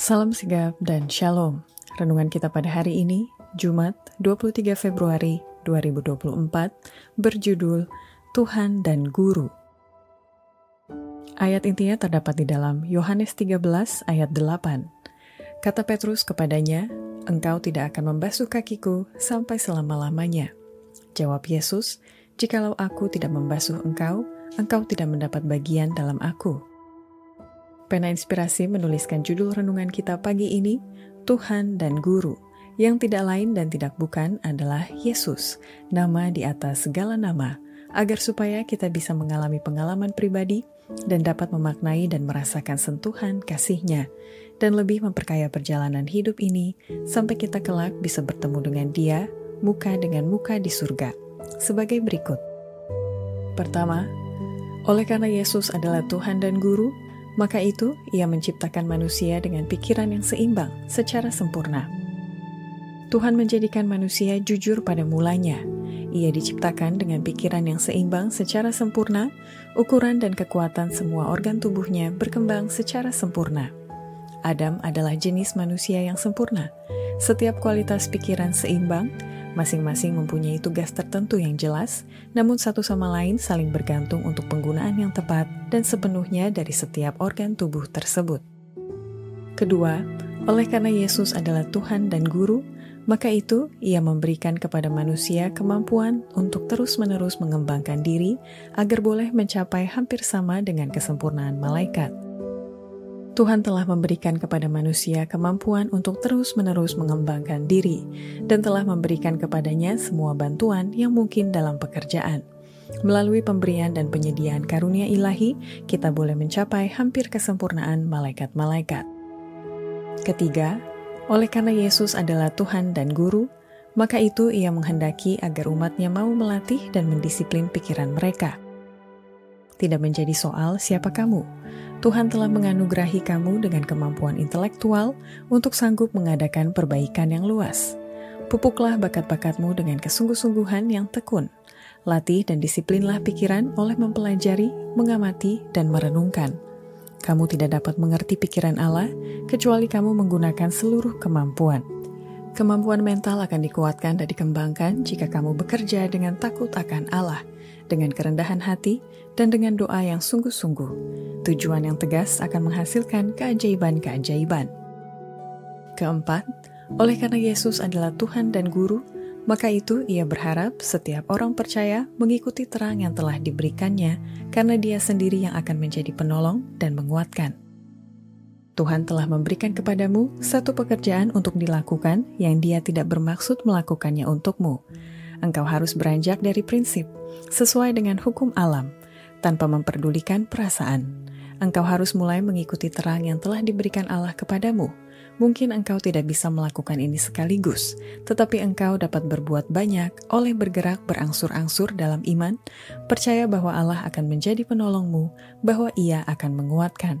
Salam sigap dan shalom. Renungan kita pada hari ini, Jumat 23 Februari 2024, berjudul Tuhan dan Guru. Ayat intinya terdapat di dalam Yohanes 13 ayat 8. Kata Petrus kepadanya, Engkau tidak akan membasuh kakiku sampai selama-lamanya. Jawab Yesus, Jikalau aku tidak membasuh engkau, engkau tidak mendapat bagian dalam aku. Pena Inspirasi menuliskan judul renungan kita pagi ini, Tuhan dan Guru, yang tidak lain dan tidak bukan adalah Yesus, nama di atas segala nama, agar supaya kita bisa mengalami pengalaman pribadi dan dapat memaknai dan merasakan sentuhan kasihnya, dan lebih memperkaya perjalanan hidup ini sampai kita kelak bisa bertemu dengan dia, muka dengan muka di surga. Sebagai berikut. Pertama, oleh karena Yesus adalah Tuhan dan Guru, maka itu, ia menciptakan manusia dengan pikiran yang seimbang secara sempurna. Tuhan menjadikan manusia jujur pada mulanya. Ia diciptakan dengan pikiran yang seimbang secara sempurna, ukuran dan kekuatan semua organ tubuhnya berkembang secara sempurna. Adam adalah jenis manusia yang sempurna. Setiap kualitas pikiran seimbang, Masing-masing mempunyai tugas tertentu yang jelas, namun satu sama lain saling bergantung untuk penggunaan yang tepat dan sepenuhnya dari setiap organ tubuh tersebut. Kedua, oleh karena Yesus adalah Tuhan dan Guru, maka itu ia memberikan kepada manusia kemampuan untuk terus-menerus mengembangkan diri agar boleh mencapai hampir sama dengan kesempurnaan malaikat. Tuhan telah memberikan kepada manusia kemampuan untuk terus-menerus mengembangkan diri dan telah memberikan kepadanya semua bantuan yang mungkin dalam pekerjaan. Melalui pemberian dan penyediaan karunia ilahi, kita boleh mencapai hampir kesempurnaan malaikat-malaikat. Ketiga, oleh karena Yesus adalah Tuhan dan Guru, maka itu ia menghendaki agar umatnya mau melatih dan mendisiplin pikiran mereka. Tidak menjadi soal siapa kamu, Tuhan telah menganugerahi kamu dengan kemampuan intelektual untuk sanggup mengadakan perbaikan yang luas. Pupuklah bakat-bakatmu dengan kesungguh-sungguhan yang tekun. Latih dan disiplinlah pikiran oleh mempelajari, mengamati, dan merenungkan. Kamu tidak dapat mengerti pikiran Allah kecuali kamu menggunakan seluruh kemampuan. Kemampuan mental akan dikuatkan dan dikembangkan jika kamu bekerja dengan takut akan Allah – dengan kerendahan hati, dan dengan doa yang sungguh-sungguh. Tujuan yang tegas akan menghasilkan keajaiban-keajaiban. Keempat, oleh karena Yesus adalah Tuhan dan Guru, maka itu ia berharap setiap orang percaya mengikuti terang yang telah diberikannya, karena dia sendiri yang akan menjadi penolong dan menguatkan. Tuhan telah memberikan kepadamu satu pekerjaan untuk dilakukan yang Dia tidak bermaksud melakukannya untukmu, engkau harus beranjak dari prinsip sesuai dengan hukum alam tanpa memperdulikan perasaan. Engkau harus mulai mengikuti terang yang telah diberikan Allah kepadamu. Mungkin engkau tidak bisa melakukan ini sekaligus, tetapi engkau dapat berbuat banyak oleh bergerak berangsur-angsur dalam iman, percaya bahwa Allah akan menjadi penolongmu, bahwa Ia akan menguatkan.